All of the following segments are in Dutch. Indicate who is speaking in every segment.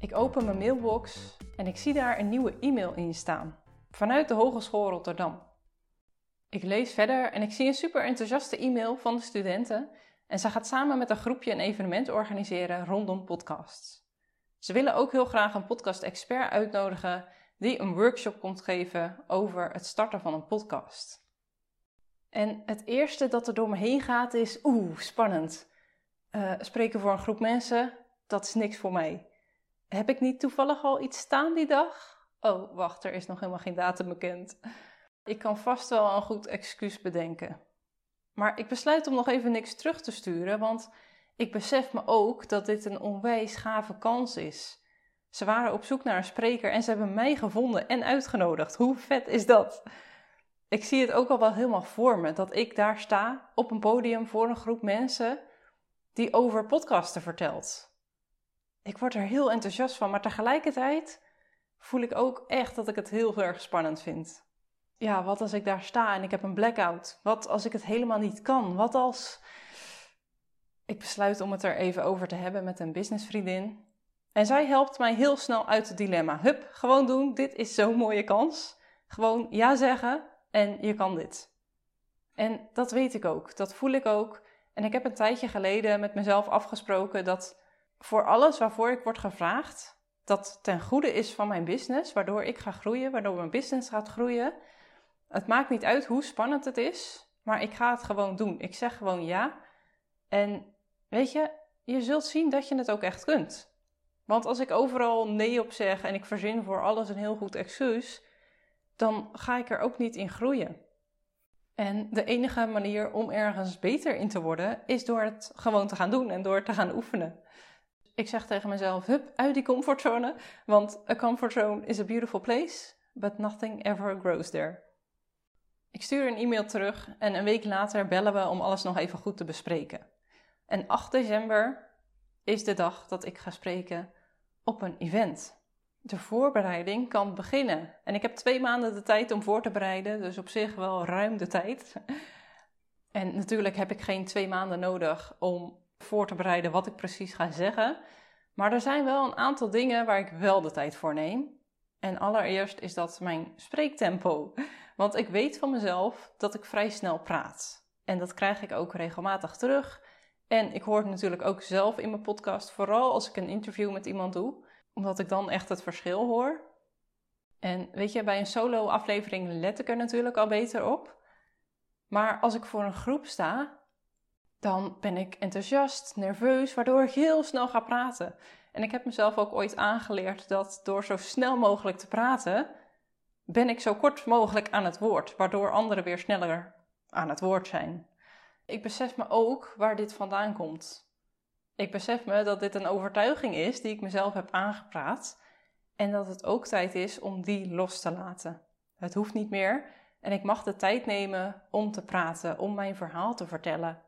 Speaker 1: Ik open mijn mailbox en ik zie daar een nieuwe e-mail in staan. Vanuit de Hogeschool Rotterdam. Ik lees verder en ik zie een super enthousiaste e-mail van de studenten. En ze gaat samen met een groepje een evenement organiseren rondom podcasts. Ze willen ook heel graag een podcast-expert uitnodigen die een workshop komt geven over het starten van een podcast. En het eerste dat er door me heen gaat is, oeh, spannend. Uh, spreken voor een groep mensen, dat is niks voor mij. Heb ik niet toevallig al iets staan die dag? Oh, wacht, er is nog helemaal geen datum bekend. Ik kan vast wel een goed excuus bedenken. Maar ik besluit om nog even niks terug te sturen, want ik besef me ook dat dit een onwijs gave kans is. Ze waren op zoek naar een spreker en ze hebben mij gevonden en uitgenodigd. Hoe vet is dat? Ik zie het ook al wel helemaal voor me dat ik daar sta op een podium voor een groep mensen die over podcasten vertelt. Ik word er heel enthousiast van, maar tegelijkertijd voel ik ook echt dat ik het heel erg spannend vind. Ja, wat als ik daar sta en ik heb een blackout? Wat als ik het helemaal niet kan? Wat als. Ik besluit om het er even over te hebben met een businessvriendin. En zij helpt mij heel snel uit het dilemma. Hup, gewoon doen. Dit is zo'n mooie kans. Gewoon ja zeggen en je kan dit. En dat weet ik ook. Dat voel ik ook. En ik heb een tijdje geleden met mezelf afgesproken dat voor alles waarvoor ik word gevraagd, dat ten goede is van mijn business, waardoor ik ga groeien, waardoor mijn business gaat groeien. Het maakt niet uit hoe spannend het is, maar ik ga het gewoon doen. Ik zeg gewoon ja. En weet je, je zult zien dat je het ook echt kunt. Want als ik overal nee op zeg en ik verzin voor alles een heel goed excuus, dan ga ik er ook niet in groeien. En de enige manier om ergens beter in te worden is door het gewoon te gaan doen en door te gaan oefenen. Ik zeg tegen mezelf: hup, uit die comfortzone, want a comfortzone is a beautiful place, but nothing ever grows there. Ik stuur een e-mail terug en een week later bellen we om alles nog even goed te bespreken. En 8 december is de dag dat ik ga spreken op een event. De voorbereiding kan beginnen. En ik heb twee maanden de tijd om voor te bereiden, dus op zich wel ruim de tijd. En natuurlijk heb ik geen twee maanden nodig om voor te bereiden wat ik precies ga zeggen. Maar er zijn wel een aantal dingen waar ik wel de tijd voor neem. En allereerst is dat mijn spreektempo. Want ik weet van mezelf dat ik vrij snel praat. En dat krijg ik ook regelmatig terug. En ik hoor het natuurlijk ook zelf in mijn podcast, vooral als ik een interview met iemand doe, omdat ik dan echt het verschil hoor. En weet je, bij een solo-aflevering let ik er natuurlijk al beter op. Maar als ik voor een groep sta, dan ben ik enthousiast, nerveus, waardoor ik heel snel ga praten. En ik heb mezelf ook ooit aangeleerd dat door zo snel mogelijk te praten, ben ik zo kort mogelijk aan het woord, waardoor anderen weer sneller aan het woord zijn. Ik besef me ook waar dit vandaan komt. Ik besef me dat dit een overtuiging is die ik mezelf heb aangepraat en dat het ook tijd is om die los te laten. Het hoeft niet meer en ik mag de tijd nemen om te praten, om mijn verhaal te vertellen.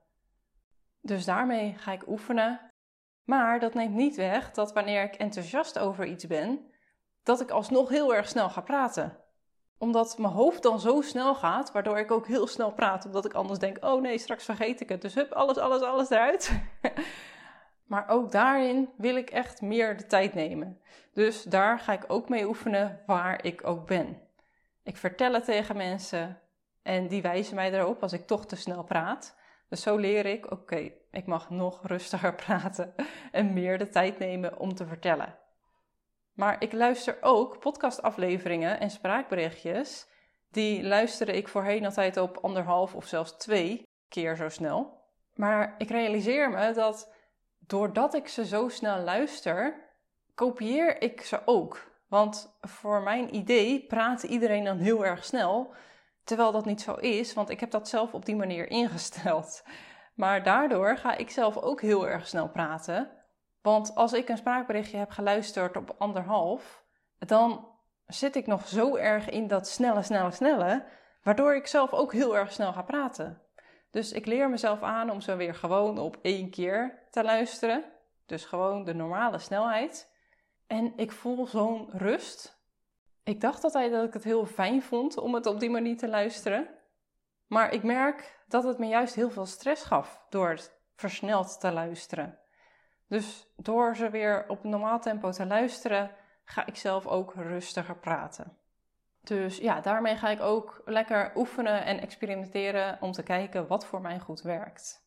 Speaker 1: Dus daarmee ga ik oefenen. Maar dat neemt niet weg dat wanneer ik enthousiast over iets ben, dat ik alsnog heel erg snel ga praten omdat mijn hoofd dan zo snel gaat, waardoor ik ook heel snel praat, omdat ik anders denk: oh nee, straks vergeet ik het. Dus hup, alles, alles, alles eruit. maar ook daarin wil ik echt meer de tijd nemen. Dus daar ga ik ook mee oefenen waar ik ook ben. Ik vertel het tegen mensen en die wijzen mij erop als ik toch te snel praat. Dus zo leer ik: oké, ik mag nog rustiger praten en meer de tijd nemen om te vertellen. Maar ik luister ook podcastafleveringen en spraakberichtjes. Die luisterde ik voorheen altijd op anderhalf of zelfs twee keer zo snel. Maar ik realiseer me dat doordat ik ze zo snel luister, kopieer ik ze ook. Want voor mijn idee praat iedereen dan heel erg snel. Terwijl dat niet zo is, want ik heb dat zelf op die manier ingesteld. Maar daardoor ga ik zelf ook heel erg snel praten. Want als ik een spraakberichtje heb geluisterd op anderhalf, dan zit ik nog zo erg in dat snelle, snelle, snelle, waardoor ik zelf ook heel erg snel ga praten. Dus ik leer mezelf aan om zo weer gewoon op één keer te luisteren. Dus gewoon de normale snelheid. En ik voel zo'n rust. Ik dacht altijd dat ik het heel fijn vond om het op die manier te luisteren. Maar ik merk dat het me juist heel veel stress gaf door het versneld te luisteren. Dus door ze weer op normaal tempo te luisteren, ga ik zelf ook rustiger praten. Dus ja, daarmee ga ik ook lekker oefenen en experimenteren om te kijken wat voor mij goed werkt.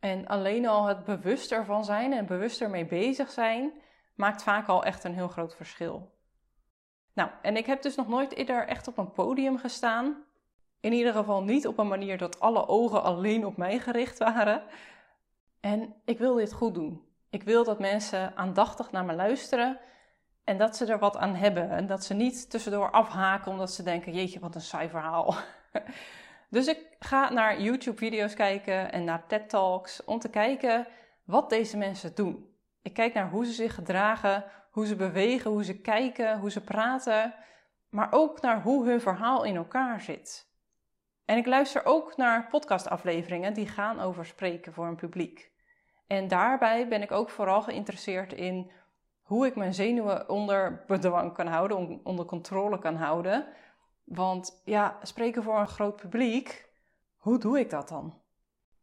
Speaker 1: En alleen al het bewust ervan zijn en bewust ermee bezig zijn, maakt vaak al echt een heel groot verschil. Nou, en ik heb dus nog nooit eerder echt op een podium gestaan. In ieder geval niet op een manier dat alle ogen alleen op mij gericht waren. En ik wil dit goed doen. Ik wil dat mensen aandachtig naar me luisteren en dat ze er wat aan hebben. En dat ze niet tussendoor afhaken omdat ze denken: jeetje, wat een saai verhaal. dus ik ga naar YouTube-video's kijken en naar TED-talks om te kijken wat deze mensen doen. Ik kijk naar hoe ze zich gedragen, hoe ze bewegen, hoe ze kijken, hoe ze praten, maar ook naar hoe hun verhaal in elkaar zit. En ik luister ook naar podcastafleveringen die gaan over spreken voor een publiek. En daarbij ben ik ook vooral geïnteresseerd in hoe ik mijn zenuwen onder bedwang kan houden, onder controle kan houden. Want ja, spreken voor een groot publiek, hoe doe ik dat dan?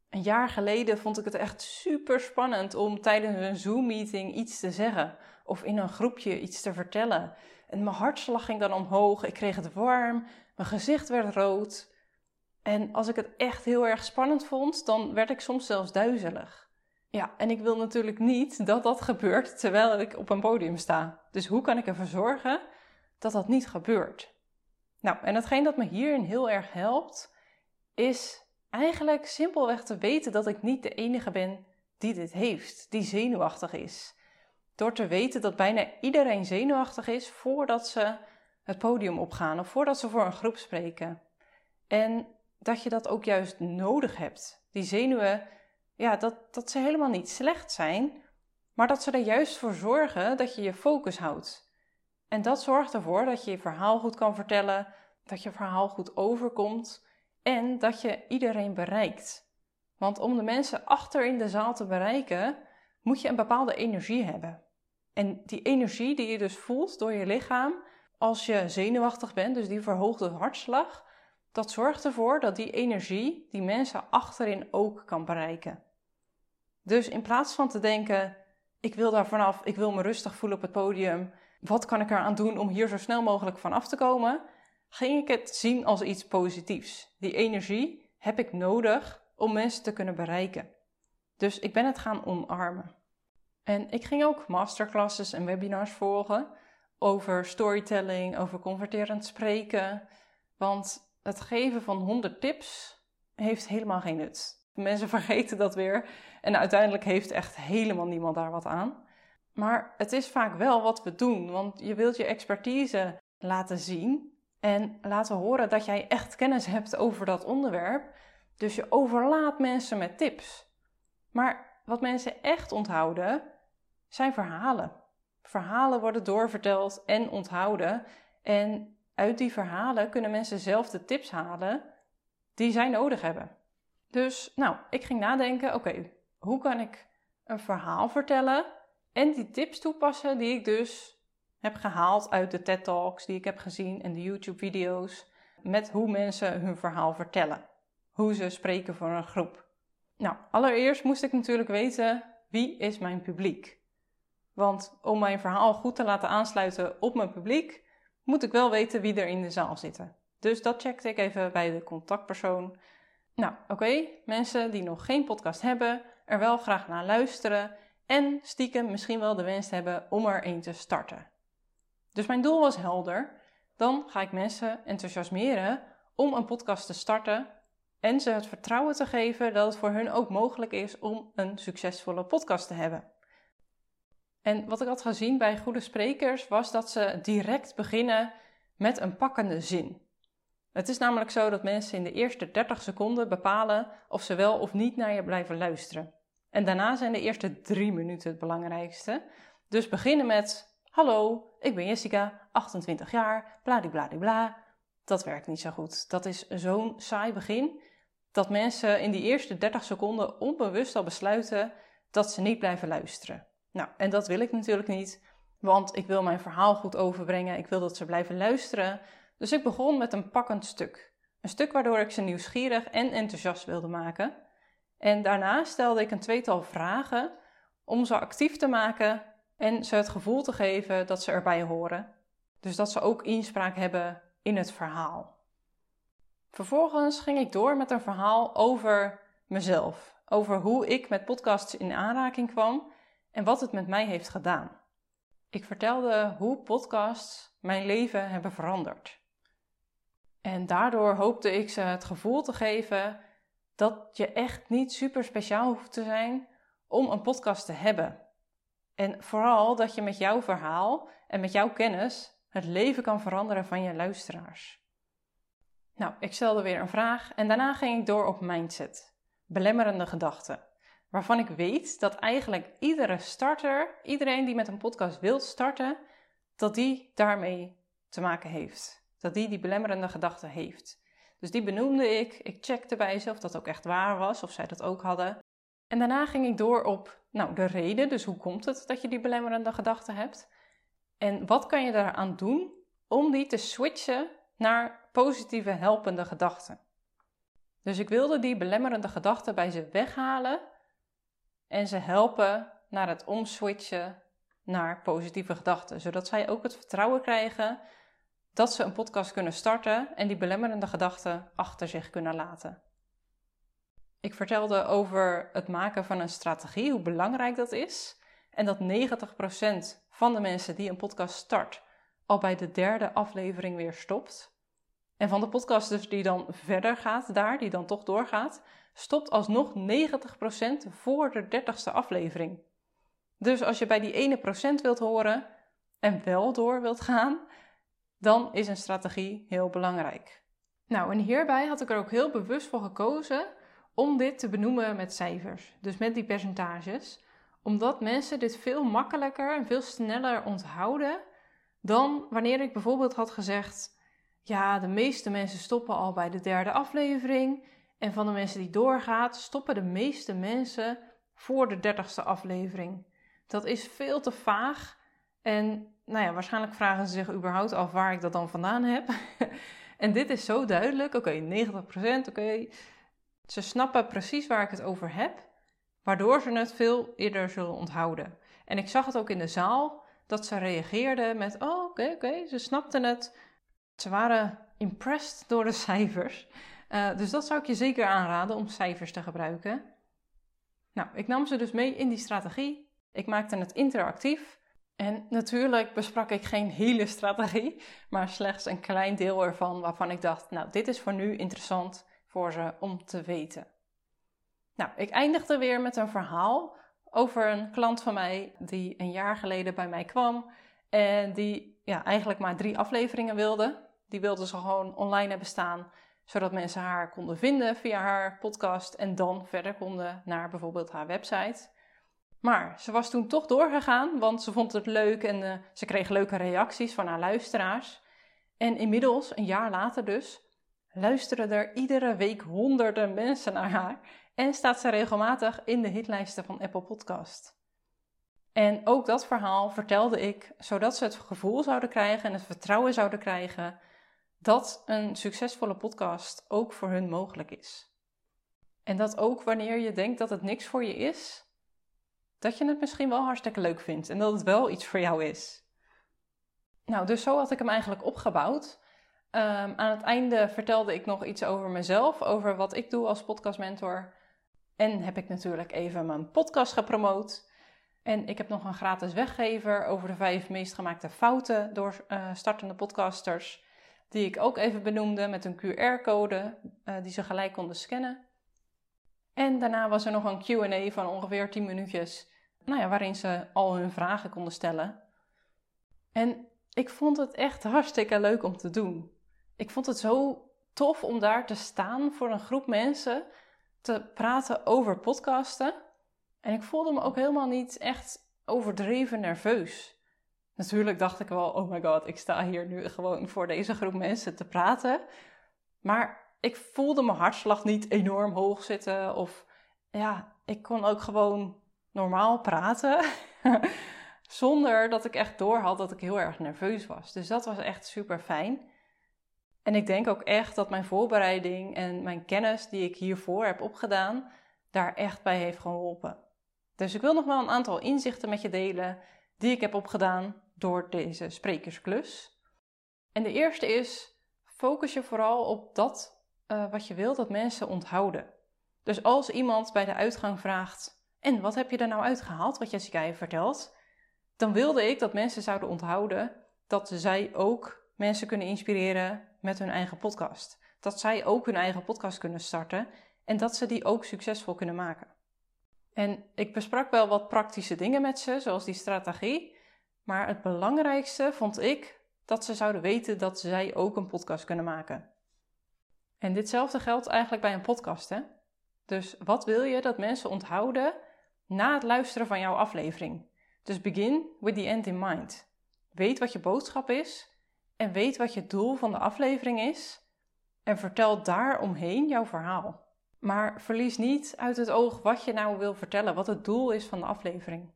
Speaker 1: Een jaar geleden vond ik het echt super spannend om tijdens een Zoom-meeting iets te zeggen of in een groepje iets te vertellen. En mijn hartslag ging dan omhoog, ik kreeg het warm, mijn gezicht werd rood. En als ik het echt heel erg spannend vond, dan werd ik soms zelfs duizelig. Ja, en ik wil natuurlijk niet dat dat gebeurt terwijl ik op een podium sta. Dus hoe kan ik ervoor zorgen dat dat niet gebeurt? Nou, en hetgeen dat me hierin heel erg helpt, is eigenlijk simpelweg te weten dat ik niet de enige ben die dit heeft, die zenuwachtig is. Door te weten dat bijna iedereen zenuwachtig is voordat ze het podium opgaan of voordat ze voor een groep spreken. En dat je dat ook juist nodig hebt. Die zenuwen ja, dat, dat ze helemaal niet slecht zijn, maar dat ze er juist voor zorgen dat je je focus houdt. En dat zorgt ervoor dat je je verhaal goed kan vertellen, dat je verhaal goed overkomt en dat je iedereen bereikt. Want om de mensen achter in de zaal te bereiken, moet je een bepaalde energie hebben. En die energie die je dus voelt door je lichaam als je zenuwachtig bent, dus die verhoogde hartslag, dat zorgt ervoor dat die energie die mensen achterin ook kan bereiken. Dus in plaats van te denken, ik wil daar vanaf, ik wil me rustig voelen op het podium, wat kan ik eraan doen om hier zo snel mogelijk van af te komen, ging ik het zien als iets positiefs. Die energie heb ik nodig om mensen te kunnen bereiken. Dus ik ben het gaan omarmen. En ik ging ook masterclasses en webinars volgen over storytelling, over converterend spreken. Want het geven van 100 tips heeft helemaal geen nut. Mensen vergeten dat weer. En uiteindelijk heeft echt helemaal niemand daar wat aan. Maar het is vaak wel wat we doen, want je wilt je expertise laten zien en laten horen dat jij echt kennis hebt over dat onderwerp. Dus je overlaat mensen met tips. Maar wat mensen echt onthouden zijn verhalen. Verhalen worden doorverteld en onthouden. En uit die verhalen kunnen mensen zelf de tips halen die zij nodig hebben. Dus nou, ik ging nadenken, oké, hoe kan ik een verhaal vertellen en die tips toepassen die ik dus heb gehaald uit de TED Talks die ik heb gezien en de YouTube video's met hoe mensen hun verhaal vertellen. Hoe ze spreken voor een groep. Nou, allereerst moest ik natuurlijk weten wie is mijn publiek. Want om mijn verhaal goed te laten aansluiten op mijn publiek, moet ik wel weten wie er in de zaal zitten. Dus dat checkte ik even bij de contactpersoon nou, oké, mensen die nog geen podcast hebben, er wel graag naar luisteren en stiekem misschien wel de wens hebben om er een te starten. Dus mijn doel was helder. Dan ga ik mensen enthousiasmeren om een podcast te starten en ze het vertrouwen te geven dat het voor hun ook mogelijk is om een succesvolle podcast te hebben. En wat ik had gezien bij goede sprekers was dat ze direct beginnen met een pakkende zin. Het is namelijk zo dat mensen in de eerste 30 seconden bepalen of ze wel of niet naar je blijven luisteren. En daarna zijn de eerste drie minuten het belangrijkste. Dus beginnen met: Hallo, ik ben Jessica, 28 jaar, bladibladibla. Dat werkt niet zo goed. Dat is zo'n saai begin dat mensen in die eerste 30 seconden onbewust al besluiten dat ze niet blijven luisteren. Nou, en dat wil ik natuurlijk niet, want ik wil mijn verhaal goed overbrengen. Ik wil dat ze blijven luisteren. Dus ik begon met een pakkend stuk. Een stuk waardoor ik ze nieuwsgierig en enthousiast wilde maken. En daarna stelde ik een tweetal vragen om ze actief te maken en ze het gevoel te geven dat ze erbij horen. Dus dat ze ook inspraak hebben in het verhaal. Vervolgens ging ik door met een verhaal over mezelf, over hoe ik met podcasts in aanraking kwam en wat het met mij heeft gedaan. Ik vertelde hoe podcasts mijn leven hebben veranderd. En daardoor hoopte ik ze het gevoel te geven dat je echt niet super speciaal hoeft te zijn om een podcast te hebben. En vooral dat je met jouw verhaal en met jouw kennis het leven kan veranderen van je luisteraars. Nou, ik stelde weer een vraag en daarna ging ik door op mindset, belemmerende gedachten, waarvan ik weet dat eigenlijk iedere starter, iedereen die met een podcast wil starten, dat die daarmee te maken heeft. Dat die die belemmerende gedachten heeft. Dus die benoemde ik. Ik checkte bij ze of dat ook echt waar was, of zij dat ook hadden. En daarna ging ik door op nou, de reden, dus hoe komt het dat je die belemmerende gedachten hebt? En wat kan je daaraan doen om die te switchen naar positieve helpende gedachten? Dus ik wilde die belemmerende gedachten bij ze weghalen en ze helpen naar het omswitchen naar positieve gedachten, zodat zij ook het vertrouwen krijgen dat ze een podcast kunnen starten en die belemmerende gedachten achter zich kunnen laten. Ik vertelde over het maken van een strategie, hoe belangrijk dat is. En dat 90% van de mensen die een podcast start al bij de derde aflevering weer stopt. En van de podcasters die dan verder gaat daar, die dan toch doorgaat, stopt alsnog 90% voor de 30ste aflevering. Dus als je bij die ene procent wilt horen en wel door wilt gaan, dan is een strategie heel belangrijk. Nou, en hierbij had ik er ook heel bewust voor gekozen om dit te benoemen met cijfers, dus met die percentages, omdat mensen dit veel makkelijker en veel sneller onthouden dan wanneer ik bijvoorbeeld had gezegd: ja, de meeste mensen stoppen al bij de derde aflevering en van de mensen die doorgaat, stoppen de meeste mensen voor de dertigste aflevering. Dat is veel te vaag en nou ja, waarschijnlijk vragen ze zich überhaupt af waar ik dat dan vandaan heb. en dit is zo duidelijk. Oké, 90%, oké. Ze snappen precies waar ik het over heb, waardoor ze het veel eerder zullen onthouden. En ik zag het ook in de zaal dat ze reageerden met: Oh, oké, oké, ze snapten het. Ze waren impressed door de cijfers. Uh, dus dat zou ik je zeker aanraden om cijfers te gebruiken. Nou, ik nam ze dus mee in die strategie. Ik maakte het interactief. En natuurlijk besprak ik geen hele strategie, maar slechts een klein deel ervan waarvan ik dacht: Nou, dit is voor nu interessant voor ze om te weten. Nou, ik eindigde weer met een verhaal over een klant van mij die een jaar geleden bij mij kwam en die ja, eigenlijk maar drie afleveringen wilde. Die wilde ze gewoon online hebben staan, zodat mensen haar konden vinden via haar podcast en dan verder konden naar bijvoorbeeld haar website. Maar ze was toen toch doorgegaan, want ze vond het leuk en uh, ze kreeg leuke reacties van haar luisteraars. En inmiddels, een jaar later dus, luisteren er iedere week honderden mensen naar haar en staat ze regelmatig in de hitlijsten van Apple Podcast. En ook dat verhaal vertelde ik zodat ze het gevoel zouden krijgen en het vertrouwen zouden krijgen dat een succesvolle podcast ook voor hun mogelijk is. En dat ook wanneer je denkt dat het niks voor je is, dat je het misschien wel hartstikke leuk vindt en dat het wel iets voor jou is. Nou, dus zo had ik hem eigenlijk opgebouwd. Um, aan het einde vertelde ik nog iets over mezelf, over wat ik doe als podcastmentor. En heb ik natuurlijk even mijn podcast gepromoot. En ik heb nog een gratis weggever over de vijf meest gemaakte fouten door uh, startende podcasters. Die ik ook even benoemde met een QR-code uh, die ze gelijk konden scannen. En daarna was er nog een QA van ongeveer 10 minuutjes, nou ja, waarin ze al hun vragen konden stellen. En ik vond het echt hartstikke leuk om te doen ik vond het zo tof om daar te staan voor een groep mensen te praten over podcasten. En ik voelde me ook helemaal niet echt overdreven nerveus. Natuurlijk dacht ik wel, oh my god, ik sta hier nu gewoon voor deze groep mensen te praten. Maar ik voelde mijn hartslag niet enorm hoog zitten. Of ja, ik kon ook gewoon normaal praten. zonder dat ik echt door had dat ik heel erg nerveus was. Dus dat was echt super fijn. En ik denk ook echt dat mijn voorbereiding en mijn kennis die ik hiervoor heb opgedaan, daar echt bij heeft geholpen. Dus ik wil nog wel een aantal inzichten met je delen die ik heb opgedaan door deze sprekersklus. En de eerste is: focus je vooral op dat uh, wat je wilt dat mensen onthouden. Dus als iemand bij de uitgang vraagt: En wat heb je er nou uitgehaald wat Jessica je vertelt? Dan wilde ik dat mensen zouden onthouden dat zij ook mensen kunnen inspireren met hun eigen podcast. Dat zij ook hun eigen podcast kunnen starten en dat ze die ook succesvol kunnen maken. En ik besprak wel wat praktische dingen met ze, zoals die strategie. Maar het belangrijkste vond ik dat ze zouden weten dat zij ook een podcast kunnen maken. En ditzelfde geldt eigenlijk bij een podcast. Hè? Dus wat wil je dat mensen onthouden na het luisteren van jouw aflevering? Dus begin with the end in mind. Weet wat je boodschap is en weet wat je doel van de aflevering is en vertel daaromheen jouw verhaal. Maar verlies niet uit het oog wat je nou wil vertellen, wat het doel is van de aflevering.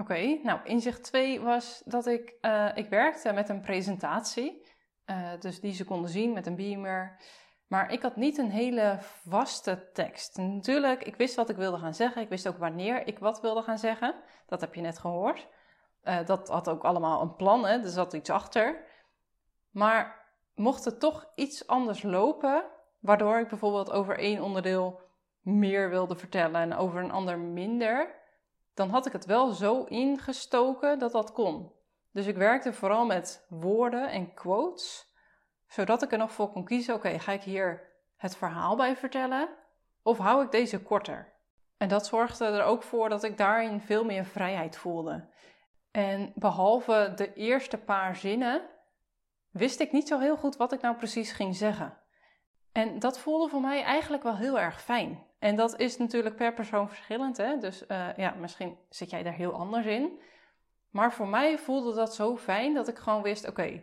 Speaker 1: Oké, nou inzicht 2 was dat ik, uh, ik werkte met een presentatie. Uh, dus die ze konden zien met een beamer. Maar ik had niet een hele vaste tekst. natuurlijk, ik wist wat ik wilde gaan zeggen. Ik wist ook wanneer ik wat wilde gaan zeggen. Dat heb je net gehoord. Uh, dat had ook allemaal een plan, hè? er zat iets achter. Maar mocht het toch iets anders lopen, waardoor ik bijvoorbeeld over één onderdeel meer wilde vertellen en over een ander minder, dan had ik het wel zo ingestoken dat dat kon. Dus ik werkte vooral met woorden en quotes, zodat ik er nog voor kon kiezen: oké, ga ik hier het verhaal bij vertellen of hou ik deze korter? En dat zorgde er ook voor dat ik daarin veel meer vrijheid voelde. En behalve de eerste paar zinnen wist ik niet zo heel goed wat ik nou precies ging zeggen. En dat voelde voor mij eigenlijk wel heel erg fijn. En dat is natuurlijk per persoon verschillend. Hè? Dus uh, ja, misschien zit jij daar heel anders in. Maar voor mij voelde dat zo fijn dat ik gewoon wist: oké,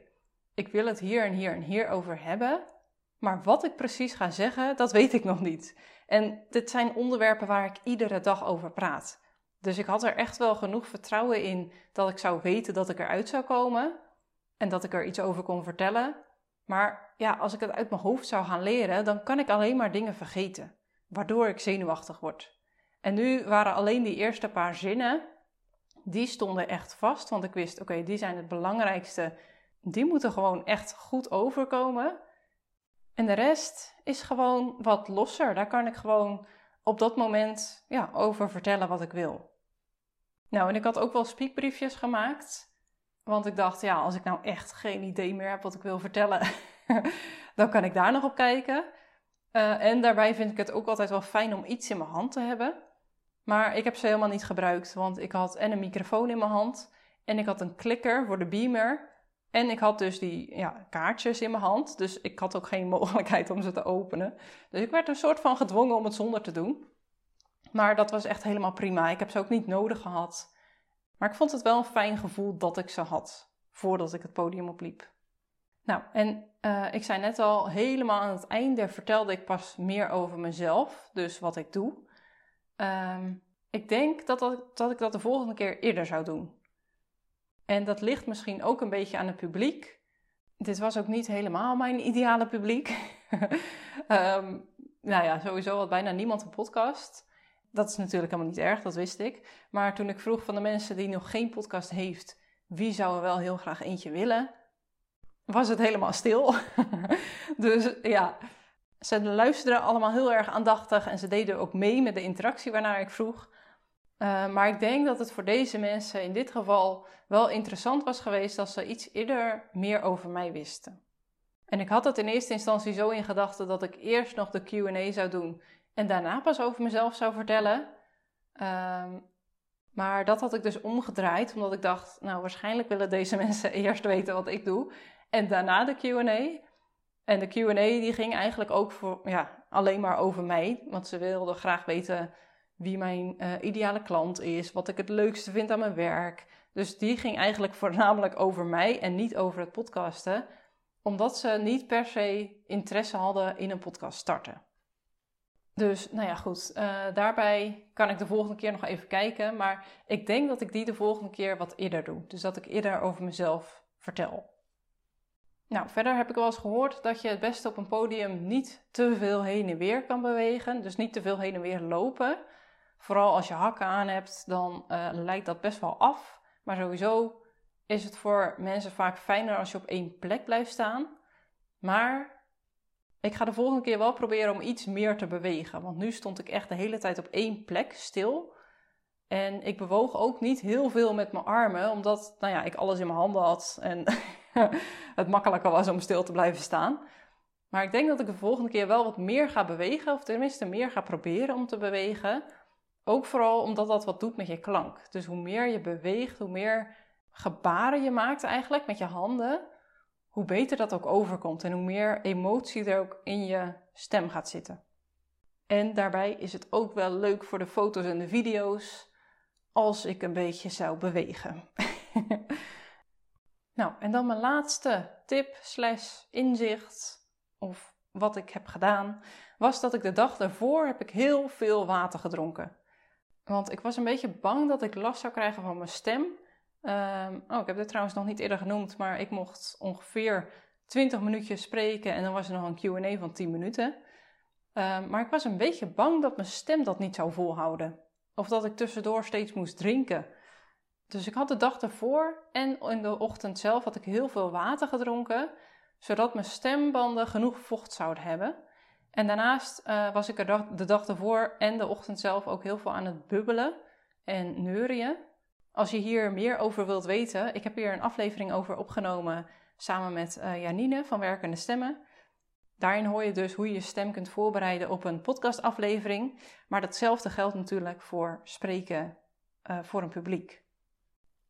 Speaker 1: ik wil het hier en hier en hier over hebben. Maar wat ik precies ga zeggen, dat weet ik nog niet. En dit zijn onderwerpen waar ik iedere dag over praat. Dus ik had er echt wel genoeg vertrouwen in dat ik zou weten dat ik eruit zou komen en dat ik er iets over kon vertellen. Maar ja, als ik het uit mijn hoofd zou gaan leren, dan kan ik alleen maar dingen vergeten, waardoor ik zenuwachtig word. En nu waren alleen die eerste paar zinnen, die stonden echt vast, want ik wist, oké, die zijn het belangrijkste. Die moeten gewoon echt goed overkomen. En de rest is gewoon wat losser. Daar kan ik gewoon op dat moment ja, over vertellen wat ik wil. Nou, en ik had ook wel speakbriefjes gemaakt. Want ik dacht, ja, als ik nou echt geen idee meer heb wat ik wil vertellen, dan kan ik daar nog op kijken. Uh, en daarbij vind ik het ook altijd wel fijn om iets in mijn hand te hebben. Maar ik heb ze helemaal niet gebruikt, want ik had en een microfoon in mijn hand en ik had een klikker voor de beamer. En ik had dus die ja, kaartjes in mijn hand, dus ik had ook geen mogelijkheid om ze te openen. Dus ik werd een soort van gedwongen om het zonder te doen. Maar dat was echt helemaal prima. Ik heb ze ook niet nodig gehad. Maar ik vond het wel een fijn gevoel dat ik ze had voordat ik het podium opliep. Nou, en uh, ik zei net al, helemaal aan het einde vertelde ik pas meer over mezelf, dus wat ik doe. Um, ik denk dat, dat, ik dat de volgende keer eerder zou doen. En dat ligt misschien ook een beetje aan het publiek. Dit was ook niet helemaal mijn ideale publiek. um, nou ja, sowieso had bijna niemand een podcast dat is natuurlijk helemaal niet erg, dat wist ik. Maar toen ik vroeg van de mensen die nog geen podcast heeft, wie zou er wel heel graag eentje willen, was het helemaal stil. dus ja, ze luisterden allemaal heel erg aandachtig en ze deden ook mee met de interactie waarnaar ik vroeg. Uh, maar ik denk dat het voor deze mensen in dit geval wel interessant was geweest als ze iets eerder meer over mij wisten. En ik had het in eerste instantie zo in gedachten dat ik eerst nog de QA zou doen en daarna pas over mezelf zou vertellen. Ehm, maar dat had ik dus omgedraaid, omdat ik dacht, nou waarschijnlijk willen deze mensen eerst weten wat ik doe en daarna de Q&A. En de Q&A die ging eigenlijk ook voor, ja, alleen maar over mij, want ze wilden graag weten wie mijn uh, ideale klant is, wat ik het leukste vind aan mijn werk. Dus die ging eigenlijk voornamelijk over mij en niet over het podcasten, omdat ze niet per se interesse hadden in een podcast starten. Dus nou ja, goed. Uh, daarbij kan ik de volgende keer nog even kijken. Maar ik denk dat ik die de volgende keer wat eerder doe. Dus dat ik eerder over mezelf vertel. Nou, verder heb ik wel eens gehoord dat je het beste op een podium niet te veel heen en weer kan bewegen. Dus niet te veel heen en weer lopen. Vooral als je hakken aan hebt, dan uh, lijkt dat best wel af. Maar sowieso is het voor mensen vaak fijner als je op één plek blijft staan. Maar ik ga de volgende keer wel proberen om iets meer te bewegen. Want nu stond ik echt de hele tijd op één plek stil. En ik bewoog ook niet heel veel met mijn armen, omdat nou ja, ik alles in mijn handen had en het makkelijker was om stil te blijven staan. Maar ik denk dat ik de volgende keer wel wat meer ga bewegen, of tenminste meer ga proberen om te bewegen. Ook vooral omdat dat wat doet met je klank. Dus hoe meer je beweegt, hoe meer gebaren je maakt eigenlijk met je handen, hoe beter dat ook overkomt en hoe meer emotie er ook in je stem gaat zitten. En daarbij is het ook wel leuk voor de foto's en de video's als ik een beetje zou bewegen. nou, en dan mijn laatste tip slash inzicht of wat ik heb gedaan, was dat ik de dag daarvoor heb ik heel veel water gedronken. Want ik was een beetje bang dat ik last zou krijgen van mijn stem. Ehm, oh, ik heb dit trouwens nog niet eerder genoemd, maar ik mocht ongeveer 20 minuutjes spreken en dan was er nog een QA van 10 minuten. Ehm, maar ik was een beetje bang dat mijn stem dat niet zou volhouden. Of dat ik tussendoor steeds moest drinken. Dus ik had de dag ervoor en in de ochtend zelf had ik heel veel water gedronken, zodat mijn stembanden genoeg vocht zouden hebben. En daarnaast uh, was ik er de dag ervoor en de ochtend zelf ook heel veel aan het bubbelen en neurien. Als je hier meer over wilt weten, ik heb hier een aflevering over opgenomen samen met uh, Janine van Werkende Stemmen. Daarin hoor je dus hoe je je stem kunt voorbereiden op een podcastaflevering. Maar datzelfde geldt natuurlijk voor spreken uh, voor een publiek.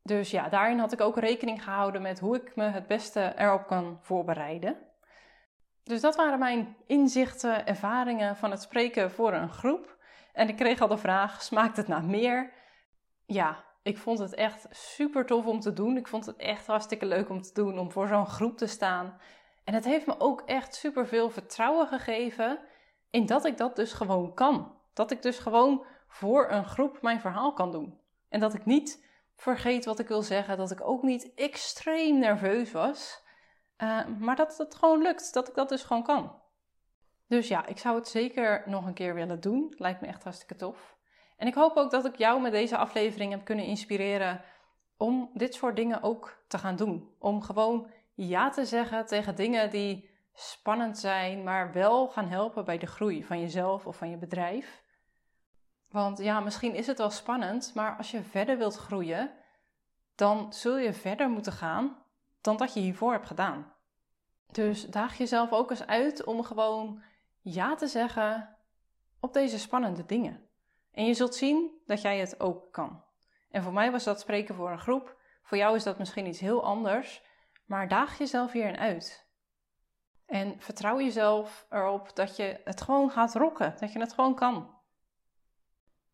Speaker 1: Dus ja, daarin had ik ook rekening gehouden met hoe ik me het beste erop kan voorbereiden. Dus dat waren mijn inzichten, ervaringen van het spreken voor een groep. En ik kreeg al de vraag: smaakt het naar meer? Ja, ik vond het echt super tof om te doen. Ik vond het echt hartstikke leuk om te doen, om voor zo'n groep te staan. En het heeft me ook echt super veel vertrouwen gegeven in dat ik dat dus gewoon kan. Dat ik dus gewoon voor een groep mijn verhaal kan doen. En dat ik niet vergeet wat ik wil zeggen, dat ik ook niet extreem nerveus was. Uh, maar dat het gewoon lukt, dat ik dat dus gewoon kan. Dus ja, ik zou het zeker nog een keer willen doen. Lijkt me echt hartstikke tof. En ik hoop ook dat ik jou met deze aflevering heb kunnen inspireren om dit soort dingen ook te gaan doen. Om gewoon ja te zeggen tegen dingen die spannend zijn, maar wel gaan helpen bij de groei van jezelf of van je bedrijf. Want ja, misschien is het wel spannend, maar als je verder wilt groeien, dan zul je verder moeten gaan dan dat je hiervoor hebt gedaan. Dus daag jezelf ook eens uit om gewoon ja te zeggen op deze spannende dingen. En je zult zien dat jij het ook kan. En voor mij was dat spreken voor een groep. Voor jou is dat misschien iets heel anders. Maar daag jezelf hierin uit. En vertrouw jezelf erop dat je het gewoon gaat rocken. Dat je het gewoon kan.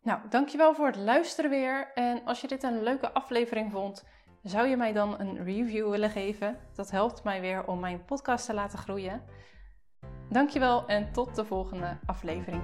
Speaker 1: Nou, dankjewel voor het luisteren weer. En als je dit een leuke aflevering vond, zou je mij dan een review willen geven? Dat helpt mij weer om mijn podcast te laten groeien. Dankjewel en tot de volgende aflevering.